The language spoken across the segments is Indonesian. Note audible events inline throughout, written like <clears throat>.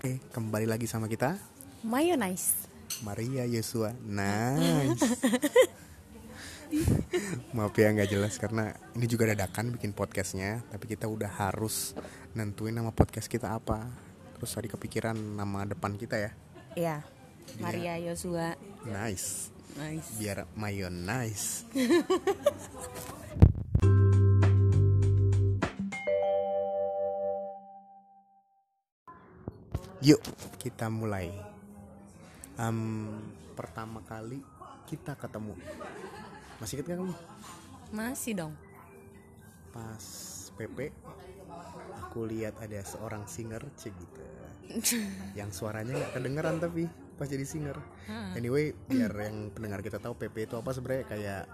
Oke, kembali lagi sama kita Mayonnaise. Maria Yosua. Nice. <laughs> Maaf ya nggak jelas karena ini juga dadakan bikin podcastnya, tapi kita udah harus nentuin nama podcast kita apa. Terus tadi kepikiran nama depan kita ya. Iya. Maria Yosua. Nice. Nice. Biar mayonnaise. <laughs> Yuk kita mulai. Em, pertama kali kita ketemu. Masih gak kamu? Masih dong. Pas PP aku lihat ada seorang singer cek gitu. <laughs> yang suaranya nggak kedengeran tapi pas jadi singer. Anyway, biar yang pendengar kita tahu PP itu apa sebenarnya kayak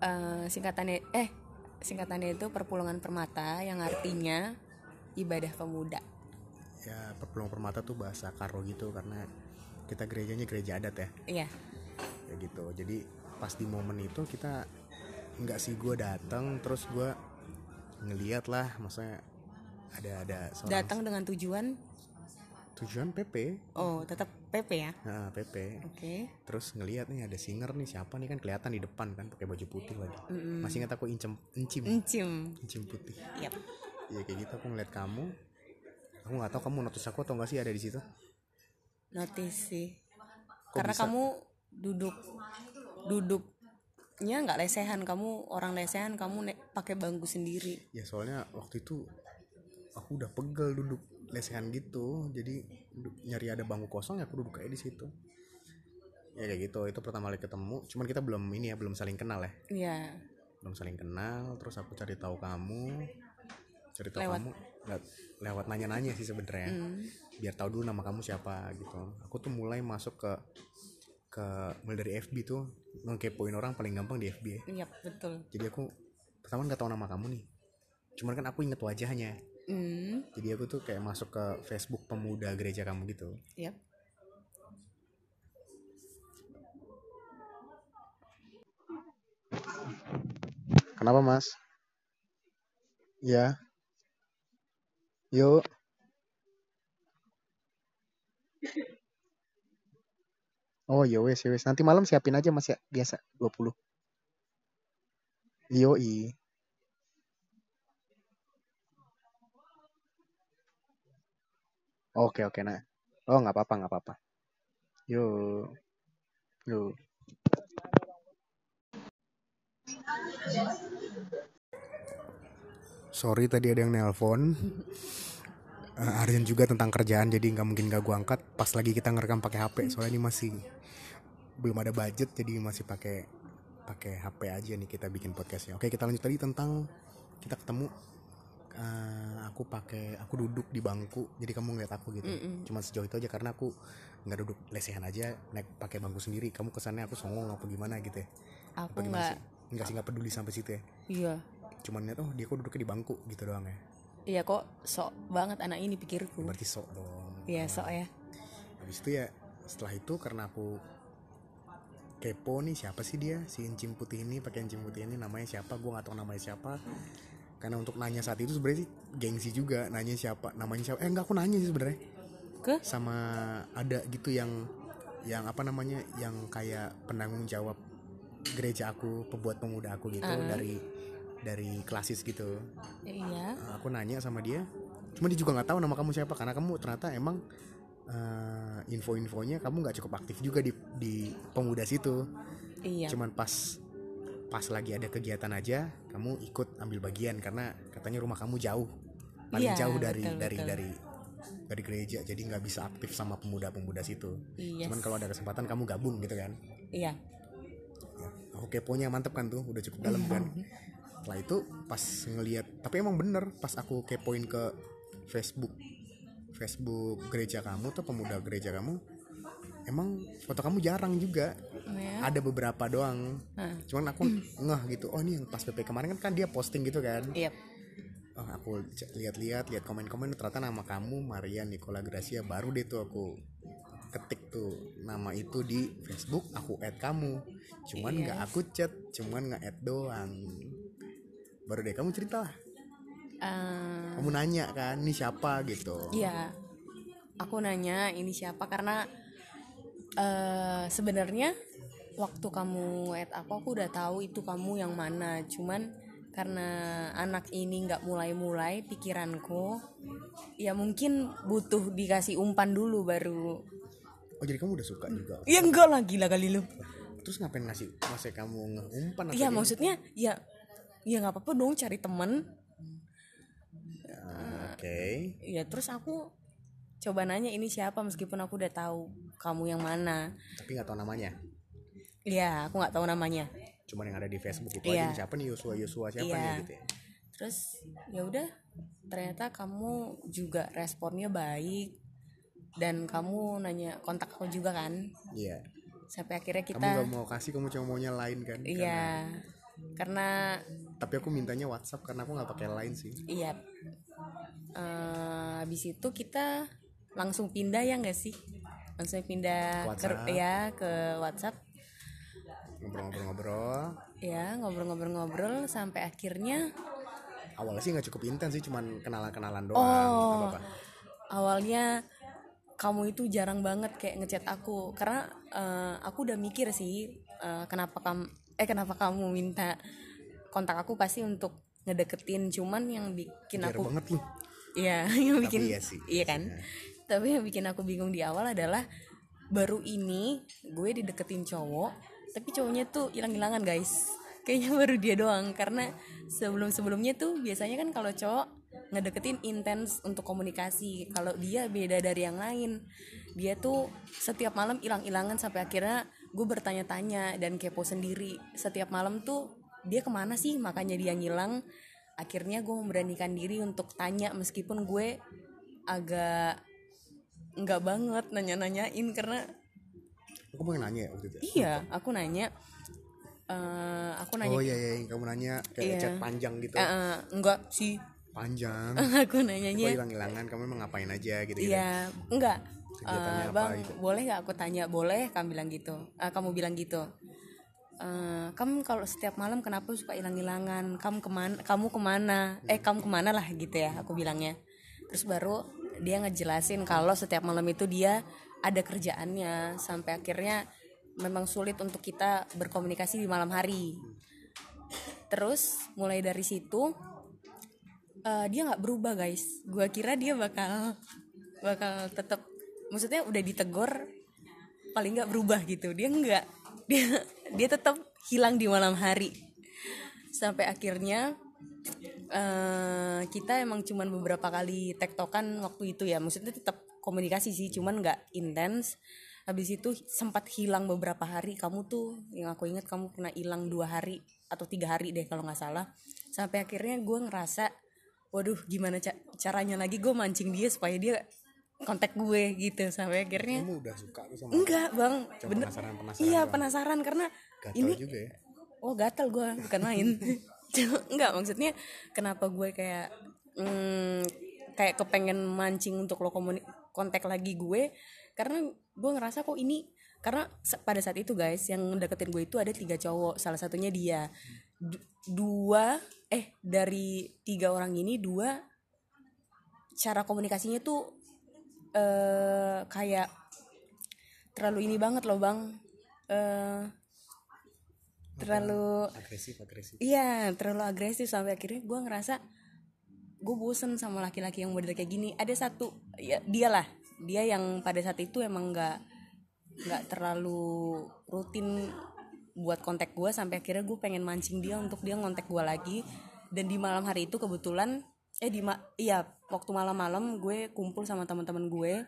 Eh, singkatannya eh singkatannya itu perpulungan permata yang artinya ibadah pemuda. Ya perpulungan permata tuh bahasa karo gitu karena kita gerejanya gereja adat ya. Iya. ya gitu. Jadi pas di momen itu kita nggak sih gue datang terus gue ngeliat lah maksudnya ada ada seorang Datang dengan tujuan? Tujuan PP oh tetap PP ya. nah, PP Oke. terus ngeliat nih ada singer nih siapa nih? Kan kelihatan di depan kan pakai baju putih lagi. Masih ingat aku incem encim. Encim. encim putih. Yap. ya kayak gitu aku ngeliat kamu aku nggak tahu kamu notice aku atau nggak sih ada di situ Notice sih. Kok Karena bisa? kamu duduk duduknya nggak lesehan, kamu orang lesehan, kamu pakai bangku sendiri. ya soalnya waktu itu aku udah pegel duduk lesehan gitu jadi nyari ada bangku kosong ya aku duduk kayak di situ ya kayak gitu itu pertama kali ketemu cuman kita belum ini ya belum saling kenal ya Iya. belum saling kenal terus aku cari tahu kamu cari tahu Lewat. kamu lewat, lewat nanya-nanya sih sebenarnya Hmm. biar tahu dulu nama kamu siapa gitu aku tuh mulai masuk ke ke mulai dari FB tuh ngekepoin orang paling gampang di FB ya. Iya, betul. jadi aku pertama nggak tahu nama kamu nih cuman kan aku inget wajahnya Hmm. jadi aku tuh kayak masuk ke Facebook pemuda gereja kamu gitu Yap. kenapa mas ya yuk oh ya wes wes nanti malam siapin aja mas ya biasa 20 Yoi. Oke oke nah. Oh nggak apa-apa nggak apa-apa. Yuk. Yuk. Sorry tadi ada yang nelpon. <laughs> Eh, Aryan juga tentang kerjaan jadi nggak mungkin gak gua angkat pas lagi kita ngerekam pakai HP soalnya ini masih belum ada budget jadi masih pakai pakai HP aja nih kita bikin podcastnya. Oke kita lanjut tadi tentang kita ketemu eh, aku pakai aku duduk di bangku jadi kamu ngeliat aku gitu. Cuma sejauh itu aja karena aku nggak duduk lesehan aja naik pakai bangku sendiri. Kamu kesannya aku songong apa gimana gitu ya? Aku nggak sih? Nggak sih nggak peduli sampai situ ya. iya. Cuman lihat oh dia kok duduknya di bangku gitu doang ya. Iya kok sok banget anak ini pikirku. Berarti sok dong. Iya, sok ya. Habis itu ya setelah itu karena aku kepo nih siapa sih dia si encim putih ini pakai encim putih ini namanya siapa gue nggak tahu namanya siapa karena untuk nanya saat itu sebenarnya gengsi juga nanya siapa namanya siapa eh enggak aku nanya sih sebenarnya Ke? sama ada gitu yang yang apa namanya yang kayak penanggung jawab gereja aku pembuat pemuda aku gitu dari dari klasis gitu Iya. Uh, aku nanya sama dia cuma dia juga nggak tahu nama kamu siapa karena kamu ternyata emang uh, info-infonya kamu nggak cukup aktif juga di di pemuda situ Iya. cuman pas pas lagi ada kegiatan aja kamu ikut ambil bagian karena katanya rumah kamu jauh paling Iya, jauh dari betul, dari betul. dari dari gereja jadi nggak bisa aktif sama pemuda-pemuda situ Iya. cuman kalau ada kesempatan kamu gabung gitu kan Iya. ya, aku keponya mantep kan tuh udah cukup dalam kan <laughs> setelah itu pas ngelihat tapi emang bener pas aku kepoin ke Facebook. Facebook gereja kamu tuh pemuda gereja kamu emang foto kamu jarang juga. Ya. ada beberapa doang. Hah. cuman aku <clears throat> ngeh gitu oh ini yang pas PP kemarin kan kan dia posting gitu kan? Iya. oh aku lihat-lihat lihat komen-komen ternyata nama kamu Maria Nicola Gracia. Baru deh tuh aku ketik tuh nama itu di Facebook aku add kamu. Cuman nggak aku chat cuman nggak add doang baru deh kamu cerita lah. Eh, kamu nanya kan ini siapa gitu. Iya. aku nanya ini siapa karena eh sebenarnya waktu kamu add aku aku udah tahu itu kamu yang mana. Cuman karena anak ini nggak mulai-mulai pikiranku ya mungkin butuh dikasih umpan dulu baru. Oh jadi kamu udah suka juga? Ya enggak lah gila kali lu. Terus ngapain ngasih masa kamu ngeumpan atau Iya maksudnya ya ya nggak apa-apa dong cari temen. Ah, oke. Ya terus aku coba nanya ini siapa meskipun aku udah tahu kamu yang mana. Tapi nggak tahu namanya? Iya aku nggak tahu namanya. Cuman yang ada di Facebook itu Iya. aja siapa nih Yosua Yosua siapa Iya. nih gitu ya? Terus ya udah ternyata kamu juga responnya baik. Dan kamu nanya kontak aku juga kan? Iya. Sampai akhirnya kamu kita nggak mau kasih kamu cuma maunya lain kan? Iya. Karena tapi aku mintanya WhatsApp karena aku nggak pakai line sih. Iya. Eh, habis itu kita langsung pindah ya nggak sih? Langsung pindah ke ya ke WhatsApp. Ngobrol-ngobrol-ngobrol. Ya ngobrol-ngobrol-ngobrol sampai akhirnya awalnya sih nggak cukup intens sih cuman kenalan-kenalan doang. Oh. apa-apa. Awalnya kamu itu jarang banget kayak ngechat aku. Karena eh, aku udah mikir sih eh, kenapa kamu eh kenapa kamu minta kontak aku pasti untuk ngedeketin cuman yang bikin Biar aku banget nih Iya, <laughs> yang bikin iya sih. iya kan. Tapi yang bikin aku bingung di awal adalah baru ini gue dideketin cowok, tapi cowoknya tuh hilang-hilangan guys. Kayaknya <laughs> baru dia doang karena sebelum-sebelumnya tuh biasanya kan kalau cowok ngedeketin intens untuk komunikasi. Kalau dia beda dari yang lain. Dia tuh setiap malam hilang-hilangan sampai akhirnya gue bertanya-tanya dan kepo sendiri. Setiap malam tuh dia ke mana sih? Makanya dia ngilang. Akhirnya gue memberanikan diri untuk tanya meskipun gue agak nggak banget nanya-nanyain karena aku pengen nanya ya waktu itu ya? iya aku nanya. Eh, aku nanya oh iya iya yang kamu nanya kayak Iya. chat panjang gitu. Eh, enggak sih. Panjang. <laughs> Aku kok nanyanya hilang-hilangan? Kamu emang ngapain aja gitu iya enggak. Apa bang gitu? boleh nggak aku tanya? Boleh kamu bilang gitu. Eh, kamu bilang gitu Eh, kamu kalau setiap malam kenapa suka hilang-hilangan? Kamu ke mana kamu ke mana? Eh kamu ke mana lah gitu ya aku bilangnya. Terus baru dia ngejelasin kalau setiap malam itu dia ada kerjaannya sampai akhirnya memang sulit untuk kita berkomunikasi di malam hari. Terus mulai dari situ eh, dia nggak berubah guys. Gua kira dia bakal bakal tetap maksudnya udah ditegur paling nggak berubah gitu. Dia nggak dia dia tetap hilang di malam hari. Sampai akhirnya eh, kita emang cuman beberapa kali tektokan waktu itu ya. Maksudnya tetap komunikasi sih cuman nggak intens. Habis itu sempat hilang beberapa hari. Kamu tuh yang aku ingat kamu pernah hilang dua hari atau tiga hari deh kalau nggak salah. Sampai akhirnya gue ngerasa waduh gimana ca- caranya lagi gue mancing dia supaya dia kontak gue gitu sampai akhirnya. Kamu udah suka tuh sama enggak bang. Cuma bener. penasaran penasaran iya doang. penasaran karena gatel ini juga ya? Oh gatel gue bukan main. <laughs> Enggak maksudnya kenapa gue kayak mm, kayak kepengen mancing untuk lo komuni kontak lagi gue? Karena gue ngerasa kok ini karena pada saat itu guys yang deketin gue itu ada tiga cowok salah satunya dia. Du- dua eh dari tiga orang ini dua cara komunikasinya tuh eh kayak terlalu ini banget loh bang eh terlalu agresif agresif Iya, terlalu agresif sampai akhirnya gue ngerasa gue bosen sama laki-laki yang model kayak gini. Ada satu, ya dia lah, dia yang pada saat itu emang nggak nggak terlalu rutin buat kontak gue sampai akhirnya gue pengen mancing dia untuk dia ngontek gue lagi. Dan di malam hari itu kebetulan, eh di ma iya waktu malam-malam gue kumpul sama teman-teman gue.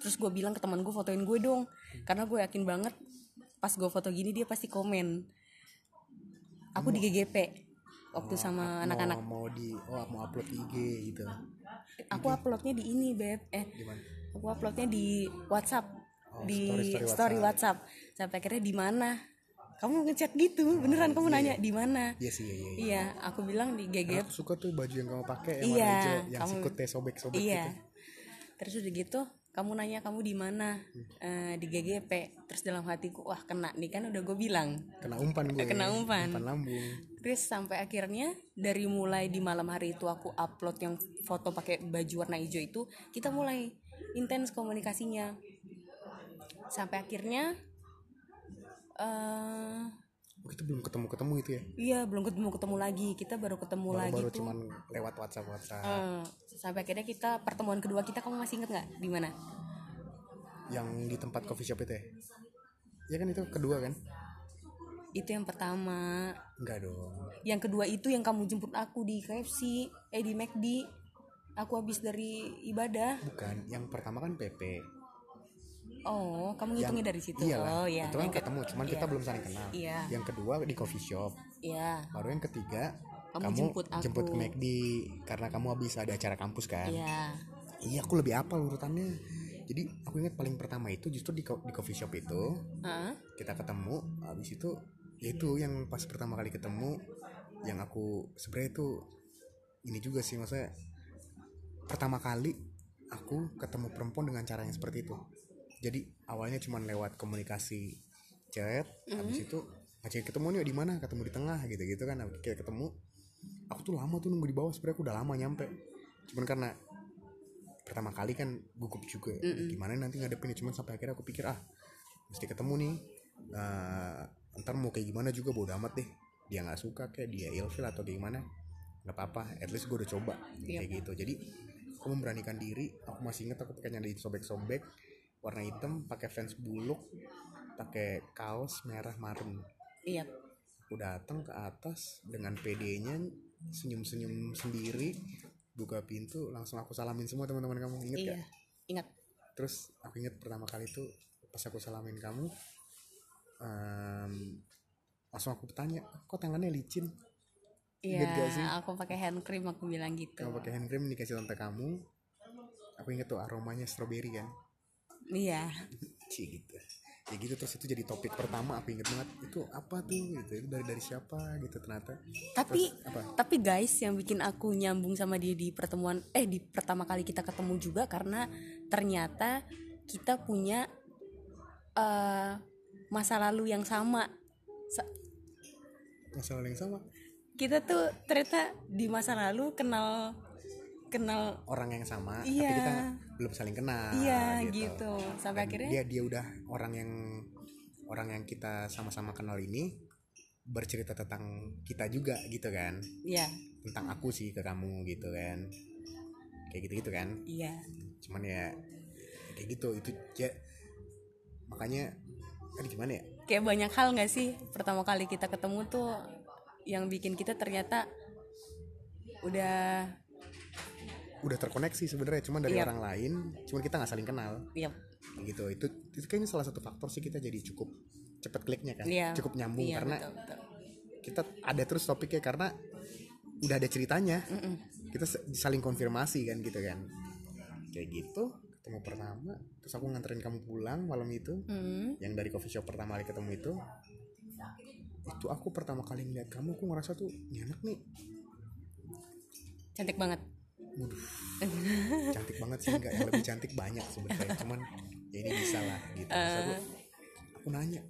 Terus gue bilang ke teman gue fotoin gue dong, karena gue yakin banget pas gue foto gini dia pasti komen. Aku di GGP waktu sama anak-anak. mau, mau di oh mau upload IG gitu. Aku uploadnya di ini beb. Eh gimana? aku uploadnya di WhatsApp. Oh, di story-story story, WhatsApp. sampai akhirnya di mana kamu ngechat gitu beneran kamu nanya di mana? Iya sih iya iya, iya. iya aku bilang di GGP aku suka tuh baju yang kamu pakai yang Iya, warna hijau yang kamu- sikutnya sobek-sobek iya. gitu. Terus udah gitu kamu nanya kamu di mana? Hmm. Eh, di GGP terus dalam hatiku wah kena nih kan udah gue bilang. Kena umpan gue Kena umpan. umpan. lambung. Terus sampai akhirnya dari mulai di malam hari itu aku upload yang foto pakai baju warna hijau itu kita mulai intens komunikasinya. Sampai akhirnya eh Oh, kita belum ketemu ketemu itu ya? iya belum ketemu ketemu lagi. Kita baru ketemu baru, lagi baru tuh. cuman lewat WhatsApp WhatsApp. Eh, sampai akhirnya kita pertemuan kedua kita kamu masih inget nggak di mana? Yang di tempat coffee shop itu ya? Ya kan itu kedua kan? Itu yang pertama. Enggak dong. Yang kedua itu yang kamu jemput aku di KFC eh di McD aku habis dari ibadah. Bukan yang pertama kan PP oh kamu ngitungnya dari situ? iyalah oh ya itu kan yang ke- ketemu cuman kita belum saling kenal. Iya. yang kedua di coffee shop. Iya. Baru yang ketiga Kamu kamu, jemput jemput, aku. ke McD karena kamu habis ada acara kampus kan. Iya. Iya aku lebih apal urutannya. Jadi aku ingat paling pertama itu justru di, di coffee shop itu Heeh. kita ketemu habis itu ya itu yang pas pertama kali ketemu yang aku sebenarnya itu ini juga sih maksudnya pertama kali aku ketemu perempuan dengan cara yang seperti itu jadi awalnya cuma lewat komunikasi chat habis itu ngajak ketemu nih di mana? Ketemu di tengah gitu gitu kan. Kayak ketemu. Aku tuh lama tuh nunggu di bawah sebenarnya aku udah lama nyampe. Cuman karena pertama kali kan gugup juga gimana nanti ngadepinnya? Cuman sampai akhirnya aku pikir ah mesti ketemu nih. Eh, ntar mau kayak gimana juga bodo amat deh. Dia nggak suka kayak dia ilfil atau kayak gimana nggak apa-apa. At least gue udah coba. Kayak gitu. Jadi aku memberanikan diri. Aku masih inget aku pakainya di sobek-sobek warna hitam pakai fans buluk pakai kaos merah marun. Iya. Aku datang ke atas dengan PD-nya senyum-senyum sendiri buka pintu langsung aku salamin semua teman-teman kamu inget iya gak? ingat. Terus aku inget pertama kali itu pas aku salamin kamu em, langsung aku tanya kok tangannya licin? Iya aku pakai hand cream aku bilang gitu. Kamu pakai hand cream dikasih tante kamu. Aku inget tuh aromanya strawberry kan iya. <laughs> Gitu. Ya gitu terus itu jadi topik pertama aku inget banget. Itu apa tuh gitu. Itu dari dari siapa gitu ternyata. Tapi Terus apa? tapi guys yang bikin aku nyambung sama dia di pertemuan eh di pertama kali kita ketemu juga karena ternyata kita punya eh masa lalu yang sama. Sa- masalah yang sama? Kita tuh ternyata di masa lalu kenal kenal orang yang sama Iya. tapi kita belum saling kenal iya gitu, sampai Dan akhirnya dia dia udah orang yang orang yang kita sama-sama kenal ini bercerita tentang kita juga gitu kan. Iya. Tentang aku sih ke kamu gitu kan. Kayak gitu gitu kan. Iya. Cuman ya kayak gitu. Itu ya makanya kan gimana ya? Kayak banyak hal nggak sih? Pertama kali kita ketemu tuh yang bikin kita ternyata udah udah terkoneksi sebenarnya cuman dari Iya. orang lain cuman kita nggak saling kenal ya Kayak gitu itu itu kayaknya salah satu faktor sih kita jadi cukup cepet kliknya kan Iya. cukup nyambung iya, karena betul, betul. kita ada terus topiknya karena udah ada ceritanya Mm-mm. kita sa- saling konfirmasi kan gitu kan kayak gitu ketemu pertama terus aku nganterin kamu pulang malam itu Mm. yang dari coffee shop pertama kali ketemu itu itu aku pertama kali ngeliat kamu aku ngerasa tuh anak nih cantik banget waduh. Cantik banget sih enggak yang lebih cantik banyak sebenarnya. Cuman ya ini bisa lah gitu. Terus aku, aku nanya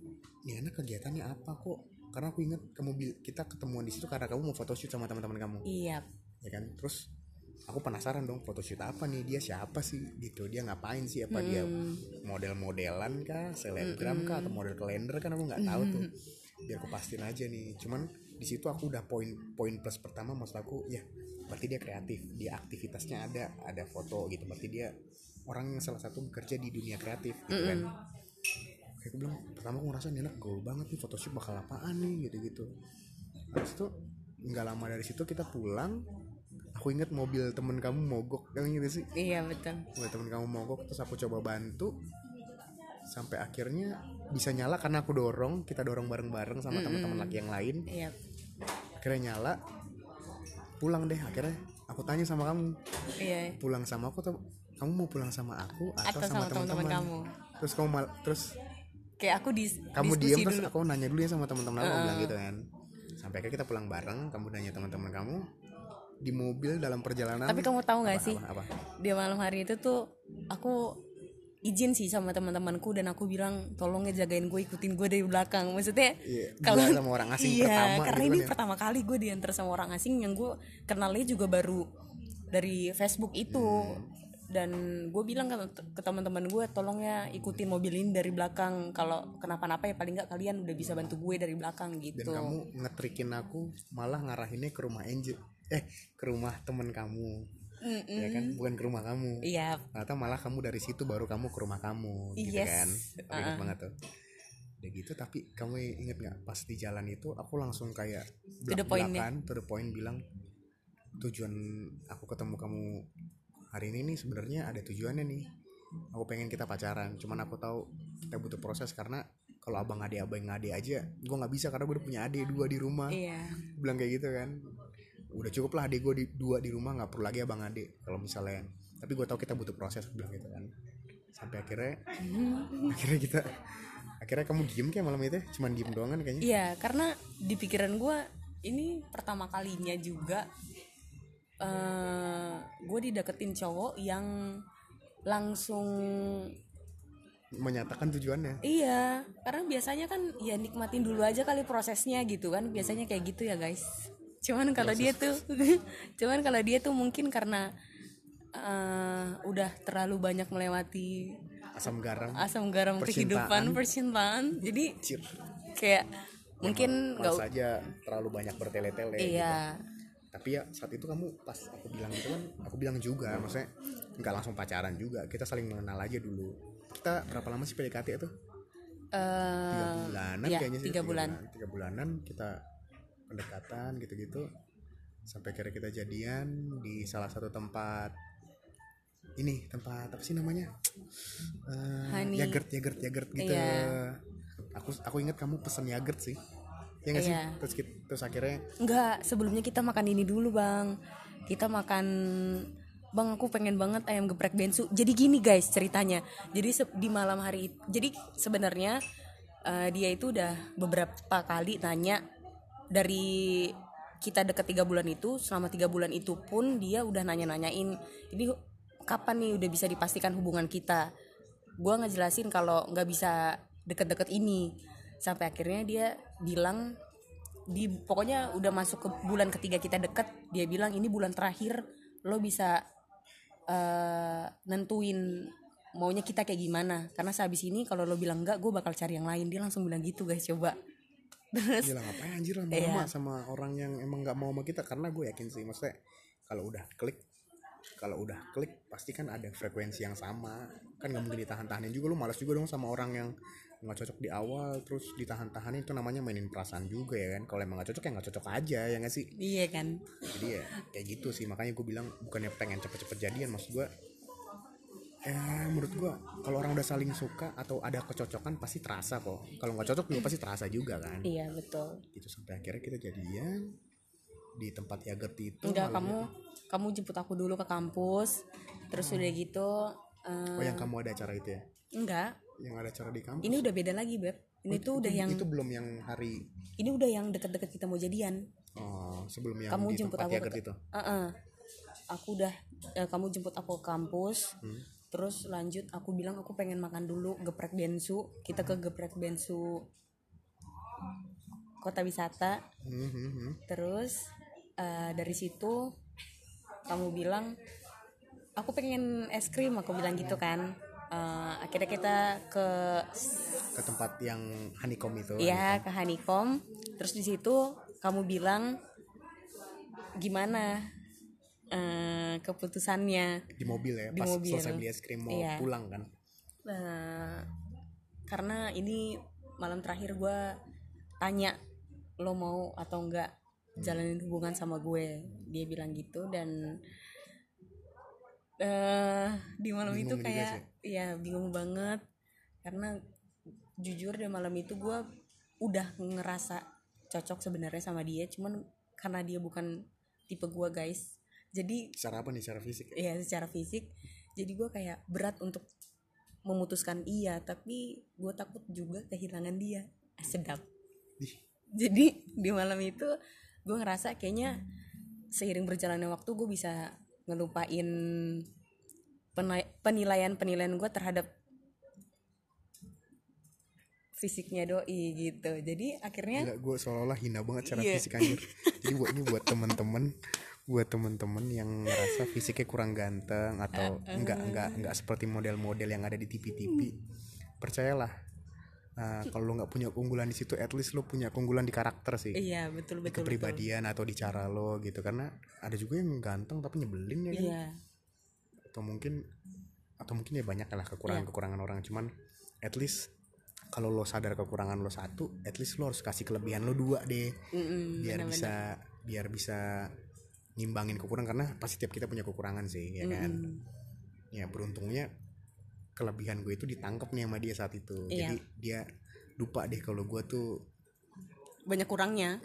ini anak kegiatannya apa kok? Karena aku inget kamu kita ketemuan di situ karena kamu mau photoshoot sama teman-teman kamu. Iya. Ya kan? Terus aku penasaran dong photoshoot apa nih? Dia siapa sih? Gitu. Dia ngapain sih? Apa dia model-modelan kah? Selebgram kah? Atau model kalender kan aku nggak tahu tuh. <laughs> Biar aku pastiin aja nih. Cuman di situ aku udah poin poin plus pertama maksud aku ya berarti dia kreatif dia aktivitasnya ada ada foto gitu berarti dia orang yang salah satu bekerja di dunia kreatif gitu kan. Kayak aku bilang pertama aku ngerasa anak gaul banget nih photoshoot bakal apaan nih? gitu gitu habis itu nggak lama dari situ kita pulang aku inget mobil temen kamu mogok yang gitu sih? Iya betul. Mobil temen kamu mogok terus aku coba bantu sampai akhirnya bisa nyala karena aku dorong kita dorong bareng-bareng sama teman-teman laki yang lain. Iya akhirnya nyala. Pulang deh akhirnya aku tanya sama kamu. Iya. Pulang sama aku tuh kamu mau pulang sama aku atau, atau sama teman-teman? kamu? Terus kamu mal terus kayak aku di kamu diam terus aku nanya dulu ya sama teman-teman aku bilang gitu kan. Sampai akhirnya kita pulang bareng kamu nanya teman-teman kamu di mobil dalam perjalanan. Tapi kamu tahu nggak sih? apa, apa? di malam hari itu tuh aku izin sih sama teman-temanku dan aku bilang tolong ya jagain gue ikutin gue dari belakang. Maksudnya Iya, kalau sama orang asing iya pertama karena gitu ini kan ya. pertama kali gue diantar sama orang asing yang gue kenalnya juga baru dari Facebook itu. Hmm. dan gue bilang ke, ke teman-teman gue tolong ya ikutin mobil ini dari belakang. Kalau kenapa-napa ya paling nggak kalian udah bisa bantu gue dari belakang dan gitu. kamu ngetrikin aku malah ngarahinnya ke rumah Angel eh ke rumah temen kamu Mm-mm. ya kan? Bukan ke rumah kamu. Iya. Ternyata malah kamu dari situ baru kamu ke rumah kamu gitu Yes. kan? Aku ingat Uh-uh. banget tuh. Udah gitu tapi kamu inget nggak pas di jalan itu aku langsung kayak ya? belak-belakan to the point bilang tujuan aku ketemu kamu hari ini nih sebenarnya ada tujuannya nih. Aku pengen kita pacaran cuman aku tahu kita butuh proses karena kalau abang ade abang ade aja gue nggak bisa karena gue udah punya ade dua di rumah. Iya. Bilang kayak gitu kan udah cukup lah adik gue di, dua di rumah nggak perlu lagi abang adik kalau misalnya tapi gue tahu kita butuh proses bilang gitu kan. Sampai akhirnya <laughs> akhirnya kita akhirnya kamu diem kayak malam itu cuman diem doang kan kayaknya? Iya, karena di pikiran gue ini pertama kalinya juga eh gue dideketin cowok yang langsung menyatakan tujuannya? Iya, karena biasanya kan ya nikmatin dulu aja kali prosesnya gitu kan, biasanya kayak gitu ya guys. Cuman kalau dia tuh, <laughs> cuman kalau dia tuh mungkin karena eh, udah terlalu banyak melewati asam garam. asam garam Percintaan. kehidupan percintaan, jadi Cir. kayak mungkin nggak Males aja terlalu banyak bertele-tele gitu. iya. Tapi ya saat itu kamu pas aku bilang gitu kan aku bilang juga maksudnya nggak langsung pacaran juga. Kita saling mengenal aja dulu. Kita berapa lama sih PDKT itu? Tiga eh bulanan iya, kayaknya sih. tiga bulan. tiga bulanan kita pendekatan gitu-gitu sampai kira kita jadian di salah satu tempat ini tempat apa sih namanya? Honey. yogurt yogurt yogurt gitu. Iya. aku aku ingat kamu pesen yogurt sih. Ya nggak sih? Iya. terus kita- terus akhirnya? Enggak, sebelumnya kita makan ini dulu bang. Kita makan Bang aku pengen banget ayam geprek bensu. Jadi gini guys ceritanya. Jadi di malam hari Jadi sebenarnya eh, Dia itu udah beberapa kali nanya Dari kita deket tiga bulan itu Selama tiga bulan itu pun Dia udah nanya-nanyain Ini kapan nih udah bisa dipastikan hubungan kita? Gua ngejelasin kalau nggak bisa deket-deket ini. Sampai akhirnya dia bilang di pokoknya udah masuk ke bulan ketiga kita deket dia bilang ini bulan terakhir lo bisa eh, nentuin maunya kita kayak gimana. Karena sehabis ini kalau lo bilang enggak gue bakal cari yang lain. Dia langsung bilang gitu guys coba terus gila ngapain anjir Iya. lama-lama sama orang yang emang nggak mau sama kita? Karena gue yakin sih maksudnya kalau udah klik kalau udah klik pasti kan ada frekuensi yang sama. Kan nggak mungkin ditahan-tahanin juga lu malas juga dong sama orang yang nggak cocok di awal terus ditahan-tahanin itu namanya mainin perasaan juga ya kan? Kalau emang nggak cocok ya nggak cocok aja ya nggak sih? Iya kan. Jadi ya kayak gitu sih. Makanya gue bilang bukannya pengen cepet-cepet jadian maksud gue eh menurut gue kalau orang udah saling suka atau ada kecocokan pasti terasa kok. Kalau nggak cocok juga pasti terasa juga kan. Iya betul. Gitu sampai akhirnya kita jadian di tempat yogurt itu. Enggak kamu kamu jemput aku dulu ke kampus terus udah gitu eh, oh yang kamu ada acara itu ya? Enggak. Yang ada acara di kampus? Ini udah beda lagi beb. Ini Oh, tuh udah yang itu belum yang hari? Ini udah yang deket-deket kita mau jadian. Oh sebelum yang kamu di jemput tempat aku yogurt ke- itu? Uh-uh. aku udah eh, kamu jemput aku ke kampus Hmm. Terus lanjut aku bilang aku pengen makan dulu geprek bensu. Kita ke geprek bensu kota wisata. Hmm, hmm, hmm. terus eh, dari situ kamu bilang aku pengen es krim aku bilang gitu kan. Eh, akhirnya kita ke ke tempat yang honeycomb itu Iya ke Honeycomb. Terus di situ kamu bilang gimana eh, keputusannya. Di mobil ya Di pas mobil. selesai beli es krim mau Iya. pulang kan. Eh, karena ini malam terakhir gue tanya lo mau atau enggak jalanin hubungan sama gue? Dia bilang gitu dan eh di malam itu Bingung juga kayak ya bingung banget. Karena jujur di malam itu gue udah ngerasa cocok sebenarnya sama dia. Cuman karena dia bukan tipe gue guys jadi secara apa nih? Secara fisik ya? Secara fisik. Jadi gue kayak berat untuk memutuskan iya tapi gue takut juga kehilangan dia. Sedap. Jadi di malam itu gue ngerasa kayaknya seiring berjalannya waktu gue bisa ngelupain penilaian penilaian gue terhadap fisiknya doi gitu. Jadi akhirnya gue seolah-olah hina banget secara Iya. fisik anjir. Jadi buat ini buat teman-teman buat temen-temen yang ngerasa fisiknya kurang ganteng atau enggak enggak enggak seperti model-model yang ada di TV-TV percayalah. Uh, kalau lo nggak punya keunggulan di situ at least lo punya keunggulan di karakter sih. Iya betul di betul betul. kepribadian atau di cara lo gitu. Karena ada juga yang ganteng tapi nyebelin ya kan? Iya. Atau mungkin atau mungkin ya banyak lah kekurangan-kekurangan orang. Cuman at least kalau lo sadar kekurangan lo satu at least lo harus kasih kelebihan lo dua deh. Mm-mm, biar benar-benar. bisa biar bisa ngimbangin kekurangan karena pasti tiap kita punya kekurangan sih ya kan? Mm-mm. ya beruntungnya kelebihan gue itu ditangkap nih sama dia saat itu. Iya. jadi dia lupa deh kalau gue tuh banyak kurangnya. <laughs>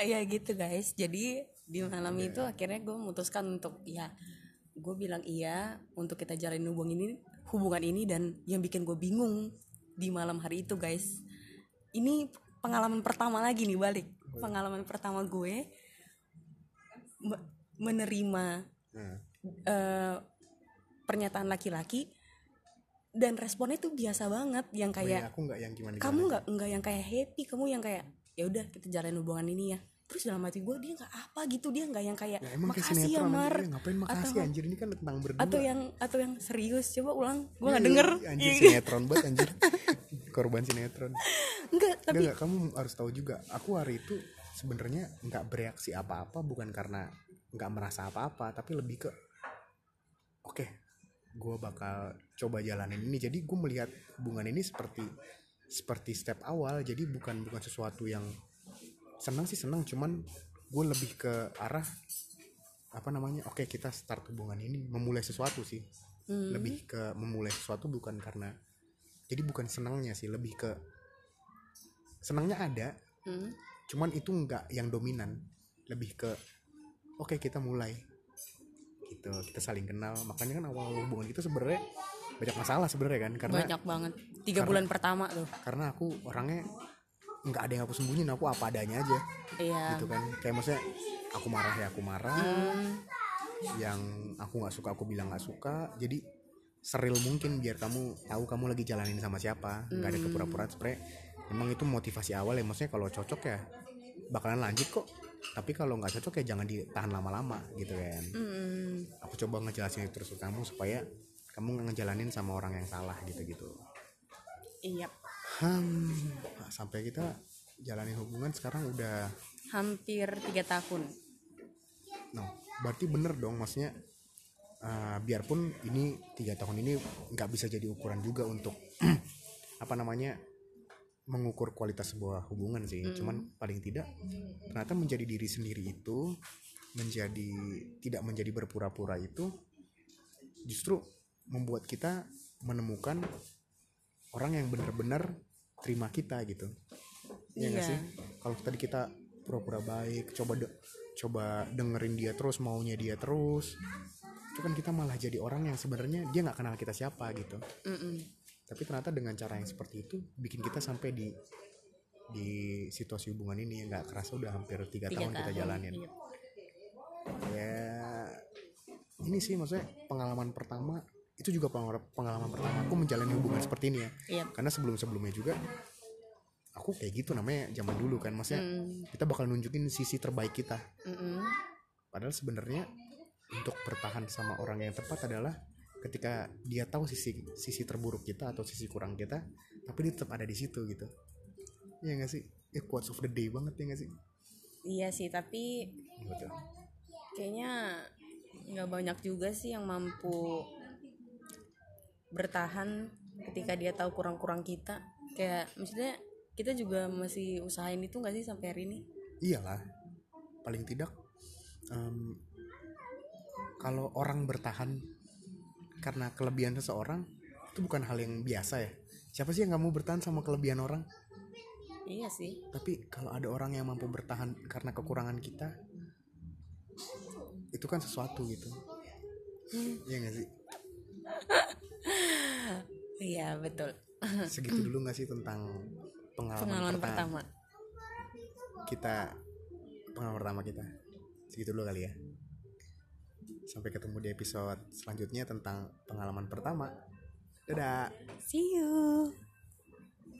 Ya gitu guys. Jadi di malam itu akhirnya gue memutuskan untuk ya gue bilang iya untuk kita jalin hubungan ini hubungan ini dan yang bikin gue bingung di malam hari itu guys. Ini pengalaman pertama lagi nih balik pengalaman pertama gue me- menerima nah, eh, pernyataan laki-laki dan responnya tuh biasa banget yang oh kayak iya, aku nggak yang gimana kamu nggak nggak yang kayak happy kamu yang kayak ya udah kita jalanin hubungan ini ya. Terus dalam hati gue dia nggak apa gitu dia nggak yang kayak ya, emang kayak makasih ya mar. anjir. ngapain makasih Atau- anjir ini kan tentang berdua. atau yang atau yang serius coba ulang gue nggak Iya, denger. anjir Iya. sinetron banget anjir. Korban sinetron enggak tapi Enggak, enggak, kamu harus tahu juga. Aku hari itu sebenarnya nggak bereaksi apa-apa bukan karena nggak merasa apa-apa, tapi lebih ke oke, gue bakal coba jalanin ini. Jadi gue melihat hubungan ini seperti seperti step awal. Jadi bukan bukan sesuatu yang senang sih senang, cuman gue lebih ke arah apa namanya? Oke, kita start hubungan ini, memulai sesuatu sih. Hmm. Lebih ke memulai sesuatu bukan karena jadi bukan senangnya sih, lebih ke senangnya ada Hmm. cuman itu nggak yang dominan. Lebih ke oke kita mulai. Gitu kita saling kenal. Makanya kan awal hubungan kita sebenarnya banyak masalah sebenarnya kan karena banyak banget. Tiga karena- bulan pertama tuh. karena aku orangnya nggak ada yang aku sembunyiin aku apa adanya aja. Iya. Gitu kan. Kayak maksudnya aku marah ya aku marah. Hmm, yang aku nggak suka aku bilang nggak suka. Jadi seril mungkin biar kamu tahu kamu lagi jalanin sama siapa. Nggak ada Hmm. kepura-puraan. Sebenarnya emang itu motivasi awal ya maksudnya kalau cocok ya bakalan lanjut kok. Tapi kalau nggak cocok ya jangan ditahan lama-lama gitu kan. Hmm, aku coba ngejelasin itu terus ke kamu supaya kamu nggak ngejalanin sama orang yang salah gitu-gitu. Iya. Hmm, nah, sampai kita jalanin hubungan sekarang udah hampir tiga tahun. No berarti bener dong maksudnya uh, biarpun ini tiga tahun ini nggak bisa jadi ukuran juga untuk <clears throat> apa namanya mengukur kualitas sebuah hubungan sih. Cuman paling tidak ternyata menjadi diri sendiri itu menjadi tidak menjadi berpura-pura itu justru membuat kita menemukan orang yang benar-benar terima kita gitu. Iya Iya. sih? Kalau tadi kita pura-pura baik coba de- coba dengerin dia terus maunya dia terus itu kan kita malah jadi orang yang sebenarnya dia nggak kenal kita siapa gitu. Mm-mm. Tapi ternyata dengan cara yang seperti itu bikin kita sampai di di situasi hubungan ini. Nggak kerasa udah hampir tiga, tiga tahun, kita tahun jalanin. Iya. ya ini sih maksudnya pengalaman pertama. Itu juga pengalaman, pertama aku menjalani hubungan seperti ini ya. Iya. karena sebelum sebelumnya juga aku kayak gitu namanya zaman dulu kan. Maksudnya Mm, kita bakal nunjukin sisi terbaik kita. Mm-mm. padahal sebenarnya untuk bertahan sama orang yang tepat adalah ketika dia tahu sisi sisi terburuk kita atau sisi kurang kita tapi dia tetap ada di situ gitu. Iya gak sih? Eh quotes of the day banget ya gak sih? Iya sih tapi Betul. kayaknya nggak banyak juga sih yang mampu bertahan ketika dia tahu kurang-kurang kita. Kayak maksudnya kita juga masih usahain itu nggak sih sampai hari ini? Iyalah. Paling tidak em, kalau orang bertahan karena kelebihan seseorang itu bukan hal yang biasa ya. Siapa sih yang nggak mau bertahan sama kelebihan orang? Iya sih. Tapi kalau ada orang yang mampu bertahan karena kekurangan kita itu kan sesuatu gitu. Iya gak sih? <laughs> Iya betul. Segitu dulu gak sih tentang pengalaman, pengalaman pertama? pertama. Kita pengalaman pertama kita. Segitu dulu kali ya sampai ketemu di episode selanjutnya tentang pengalaman pertama. Dadah. See you